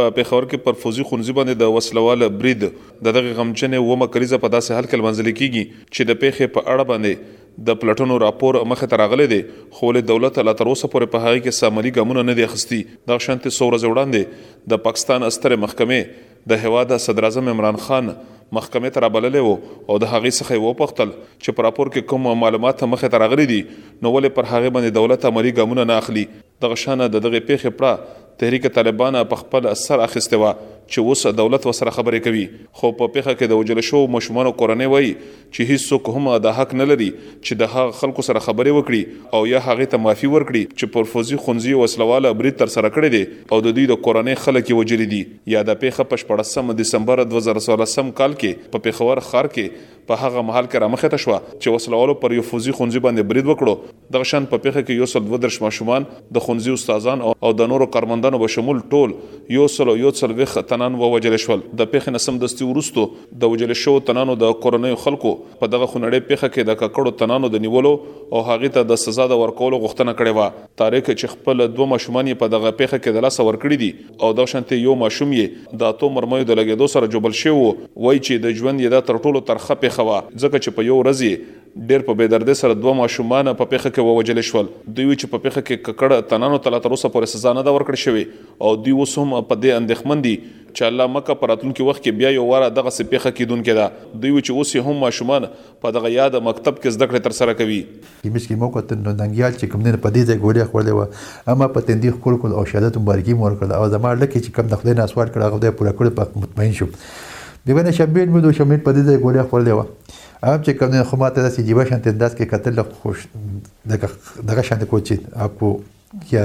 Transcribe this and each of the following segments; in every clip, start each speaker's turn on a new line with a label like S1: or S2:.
S1: په پېښور کې پر فوځي ښونځي باندې د وسله وال بريد د دغې غمجنې اوومه کليزه په داسې حال کې لمانځل کيږي چې د پېښې په اړه باندې د پلټنو راپور مخې ته راغلی دی خو ولې دولت لا تر اوسه پورې په هغې کې څه عملي ګامونه نه دي اخيستي. دغه شانتې څو ورځې وړاندې د پاکستان سترې محکمې د هېواد صدراعظم عمران خان محکمې ته رابللی و او د هغوی څخه يې وپوښتل چې په راپور کې کوم معلومات مخې ته راغلي دي نو ولې پر هغې باندې دولت عملي ګامونه نه اخلي. دغه شانه د دغه پیښې پړه تحریک طالبان په خپل سر اخیسته و چې اوس دولت وسره خبرې کوي خو په پیښه کې د وجل شو مشمنو کورنۍ وایي چې هیڅوک هم د حق نه لري چې د هغه خلکو سره خبرې وکړي او یا هغه ته معافي ورکړي چې پر فوزي خونځي وسلواله برید تر سره کړی دی او د دوی د کورنۍ خلک یې وجلي دي یا د پیښه په 14 دسمبر 2014 کال کې په پیښور ښار کې په هغه مهال کې رامخې ته شوه چې وسله والو پر یو فوځي ښونځي باندې برید وکړو. دغه شان په پېښه کې یو سل دوه دېرش ماشومان، د ښونځي استادان او د نورو کارمندانو به شمول ټول یو سل او یو څلوېښت تنان ووژل شول. د پېښې نه سمدستي وروسته د وژل شوو تنانو د کورنیو خلکو په دغه خونړې پېښه کې د ککړو تنانو د نیولو او هغوی ته د سزا د ورکولو غوښتنه کړې وه. طارق چې خپل دوه ماشومان یې په دغه پېښه کې د لاسه ورکړي دي، او دغه شانتې يو ماشوم يې د اتو مرميو د لګېدو سره ژوبل شوی وو، وايي چې د ژوند يې دا تر ټولو ترخه پېښه وه، ځکه چې په يو ورځ يې ډېر په بې دردۍ سره دوه ماشومان په پېښه کې ووژل شول، دوی وي چې په پېښه کې ککړ تنانو ته لا تر اوسه پورې سزا نه ده ورکړل شوې او دوی اوس هم په دې اندېښمن دي چې الله مکه په راتلونکي وخت کې بيا يو وار دغسې پېښه کېدونکې ده، دوی وي چې اوس يې هم ماشومان په دغه یاد مکتب کې زده کړې ترسره کوي.
S2: کمیس کې مو وکتل نو ننګیال چې کوم دی نو په دې ځای ګولۍ خوړلې وه او ما په تندي ښکل کړ او شهادت مبارکي مو ورکړه او زما ړلکې چې کوم د خدای نه سوال کړ هغه خدای پوره کړو په مطمئن شوم دیوه نه شبیل مو دو شمین په دې ځای ګولۍ خوړلې وه هم چې کوم دی خو ما ته داسې جیبه شانتې انداز کې کتل خوش دغه شانتې کوچې اپو کیا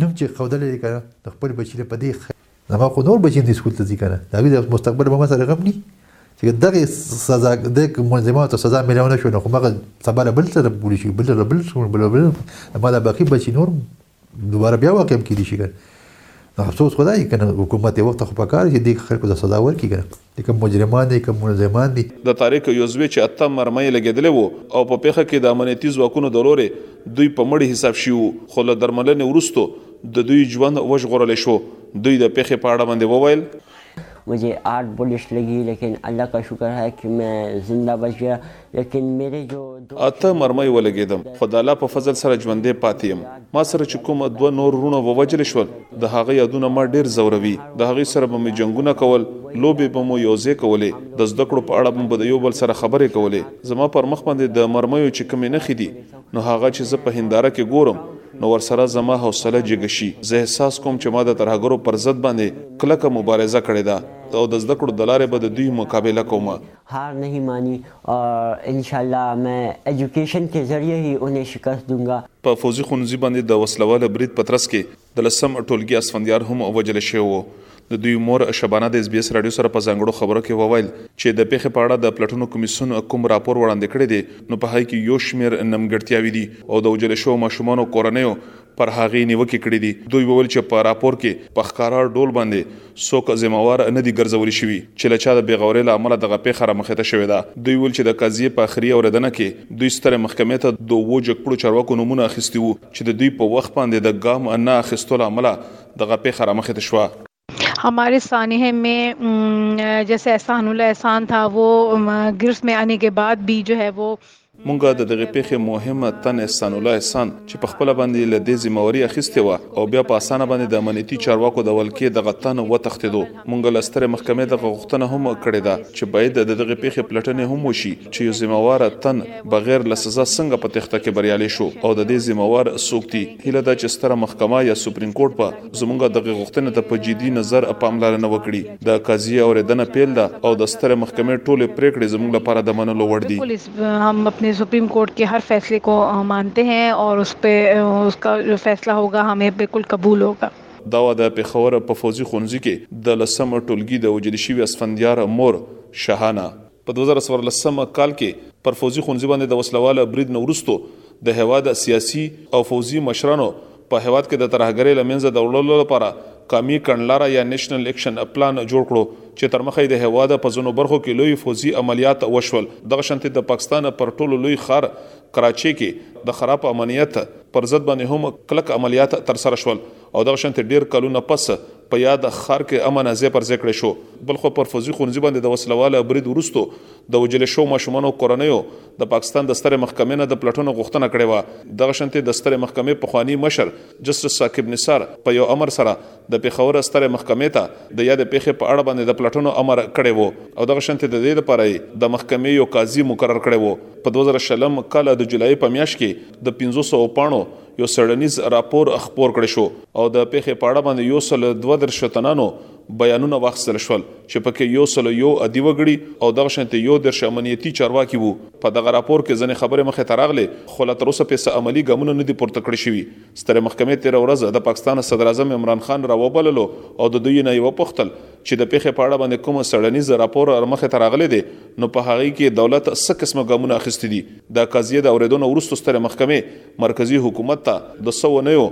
S2: نوم چی ښودلی دی کنه نو خپل بچی له په دی ښه. زما خو نور بچی هم دی سکول ته ځی کنه د هغوی د مستقبل به ما سره غم نی چی که دغی سزا دی که ملزمانو ته سزا ملاو نه شوه نو خو مغه سبا له بل سره بولی شی بل له بل سره بل له بل ما دا باقی بچی نور دوباره بیا واقع هم کیدی شی کنه نو افسوس خو دا دی کنه حکومت وخت خو پکار دی چی دی خلکو ته سزا ورکی کنه. چې کوم مجرمان دي، کوم ملزمان دي.
S1: د طارق یوزوی چې اته مرمۍ یې لګېدلې وو او په پېښه کې د امنیتي ځواکونو د رول یې دوی په مړي حساب شوي وو، خو له درملنې وروسته د دوی ژوند وژغورل شو. دوی د پېښې په اړه باندې وویل.
S3: مجھے آٹھ بلش لگی لیکن الله کا شکر هی که مې زنده بچ ګیا. لیکن میرے جو
S1: اته مرمۍ ولګیدم خو د الله په فضل سره ژوندې پاتې یم ما سره چې کوم دوه نور رونه ووجل شول د هغه یادونه ما ډیر زوروي د هغه سره به می جنگونه کول لوبې به مو یوځې کولې د زده کړو په اړه به د یو بل سره خبرې کولې زما پر مخ باندې د مرمیو چې کومې نخې دي نو هغه چې زه په هنداره کې ګورم نو ورسره زما حوصله جګ شي زه احساس کوم چې ما د ترهګرو پر ضد باندې کلکه مبارزه کړې ده او د زده کړو دلارې به د دوی مقابله کوم
S3: هار نهي ماني اور انشاءالله مين ايجوکيشن کي ذريعه هي انهي شکست دونګا.
S1: په فوځي ښونځي باندې د وسلواله برید په ترڅ کې د لسم ټولګي اسفندیار هم وژل شوی وو. د دوی مور شبانه د ایس بي ایس راډیو سره په ځانګړو خبرو کې وویل چې د پېښې په اړه د پلټنو کمیسیون کوم راپور وړاندې کړی دی نو په هغه کې یو شمېر نمګړتیاوې دي او د وژل شوو ماشومانو کورنیو پر هغې نیوکې کړې دي. دوی وویل چې په راپور کې په ښکاره ډول باندې څوک ذمه وار نه دي ګرځول شوي چې له چا د بې غورۍ له امله دغه پېښه رامخته شوې ده. دوی وویل چې د قضیې په اخري اورېدنه کې دوی سترې محکمې ته د اوو جګپوړو چارواکو نومونه اخیستي وو چې د دوی په وخت باندې د ګام نه اخیستو له امله دغه پېښه رامخته شوه.
S4: ہمارے سانحے میں جیسے احسان اللہ احسان تھا وہ گرفت میں آنے کے بعد بھی جو ہے
S1: وہ مونږ د دغې پېښې مهم تن احسان الله احسان چې په خپله باندې له دې ذمهواري اخیستې وه او بیا په اسانه باندې د امنیتي چارواکو د ولکې دغه تن وتښتېدو. مونږ له سترې محکمې دغه غوښتنه هم کړې ده چې باید د دغې پېښې پلټنې هم وشي چې یو ذمهوار تن بغیر له سزا څنګه په تېښته کې بریالی شو او د دې ذمهوار څوک دي. هیله ده چې ستره محکمه یا سپریم کورټ په زموږ دغې غوښتنې ته په جدي نظر پاملرنه وکړي. د قضیې اورېدنه پیل ده او د سترې محکمې ټولې پرېکړې زموږ لپاره د منلو وړ دي.
S4: بلکل هم اپنې سپریم کورټ کې هر فیصلې کو مانتې هې اور اس پې اس کا جو فیصله هوګا همې بلکل قبول هوګا.
S1: دا وه د پېښور په فوځي ښونځي کې د لسم ټولګي د وژل شوي اسفندیار مور شهانه. په دوه زره څوارلس کال کې پر فوځي ښونځي باندې د وسله واله برید نه وروسته د هېواد سیاسي او فوځي مشرانو په هېواد کې د ترهګرۍ له منځه د وړلو لپاره قامي کڼلاره یا نېشنل اېکشن پلان جوړ کړو چې تر مخه یې د هېواد په ځنو برخو کې لوی فوځي عملیات وشول دغه شانتې د پاکستان پر ټولو لوی ښار کراچۍ کې د خراب امنیت پر ضد باندې هم کلک عملیات ترسره شول. او دغه شانتې ډېر کلونه پس په یاد ښار کې امن ځای پر ځای کړی شو. بلخوا پر فوځي ښونځي باندې د وسله واله برید وروسته د وژل شوو ماشومانو او کورنیو د پاکستان د سترې محکمې نه د پلټنو غوښتنه کړې وه. دغه شانتې د سترې محکمې پخواني مشر جسټس ثاقب نثار په یو امر سره د پېښور سترې محکمې ته د یادې پېښې په اړه باندې د پلټنو امر کړی وو او دغه شانتې د دې لپاره یې د محکمې یو قاضي مقرر کړی وو. په دوه زره شلم کال د جولای په میاشت کې د پنځه سوه پاڼو یو څېړنیز راپور خپور کړی شو او د پیښې په اړه باندې یو سل دوه در شتنانو بیانونه واخیستل شول چې پکې یو سل یو ادي وګړي او دغه شانتي یو در شمنیتی چارواکي وو په دغه راپور کې ځنې خبره مخه تراغله خو لا تر اوسه په عملی ګامونه نه دي پورته کړی شوی ستره محکمه 13 ورځ د پاکستان صدر اعظم عمران خان راوبللو او د دوی نه یو پختل چې د پیښې په اړه باندې کوم څړنیز راپور مخې ته راغلی دی نو په هغه کې دولت څه قسمه ګامونه اخیستي دي د قضیې د اوریدونو ورستو ستره محکمه مرکزی حکومت ته د سونیو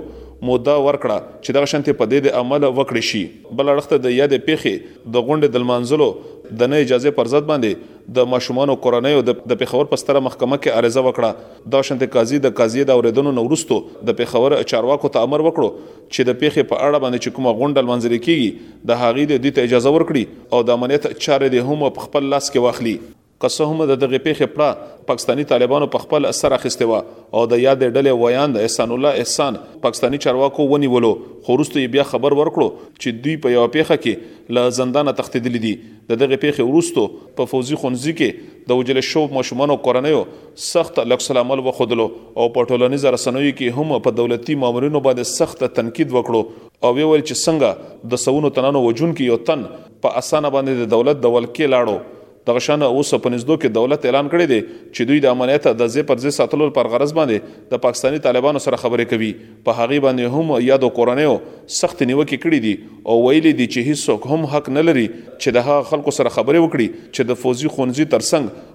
S1: موده ورکړه چې دغه شنت په دې د عمل وکړي شي بل اړخته د یاد پیښې د غونډې د منځلو د نه اجازه پر ضد باندې د ماشومان کورنۍ او د پیښور په ستره محکمه کې عرضه وکړه د شنت قاضي د قضیې د اوریدونو نورستو د پیښور چارواکو ته امر وکړو چې د پېښې په اړه باندې چې کومه غونډه لمانځل کېږي د هغې دې دوی ته اجازه ورکړي او د امنیت چارې دې هم په خپل لاس کې واخلي. که څه هم د دغې پېښې پړه پاکستاني طالبانو په خپل سر اخیستې وه او د یادې ډلې ویاند احسان الله احسان پاکستاني چارواکو ونیولو خو وروسته یې بیا خبر ورکړو چې دوی په یوه پېښه کې له زندانه تښتېدلي دي. د دغې پېښې وروسته په فوځي ښونځي کې د وژل شوو ماشومانو کورنیو سخت عکس العمل وښودلو او په ټولنیزه رسنیو کې هم په دولتي مامورینو باندې سخت تنقید وکړو او ویې ویل چې څنګه د سوونو تنانو وژونکي یو تن په اسانه باندې د دولت د ولکې لاړو دغه شان اوس په نږدو کې دولت اعلان کړی دی چې دوی د امنیت د ځې پر ځې ساتلو لپاره غرض باندې د پاکستاني طالبانو سره خبرې کوي په هغې باندې هم یادو کورنیو سخت نیوکې کړې دي او ویلي دي چې هیڅوک هم حق نه لري چې د هغه خلکو سره خبرې وکړي چې د فوځي ښوونځي ترڅنګ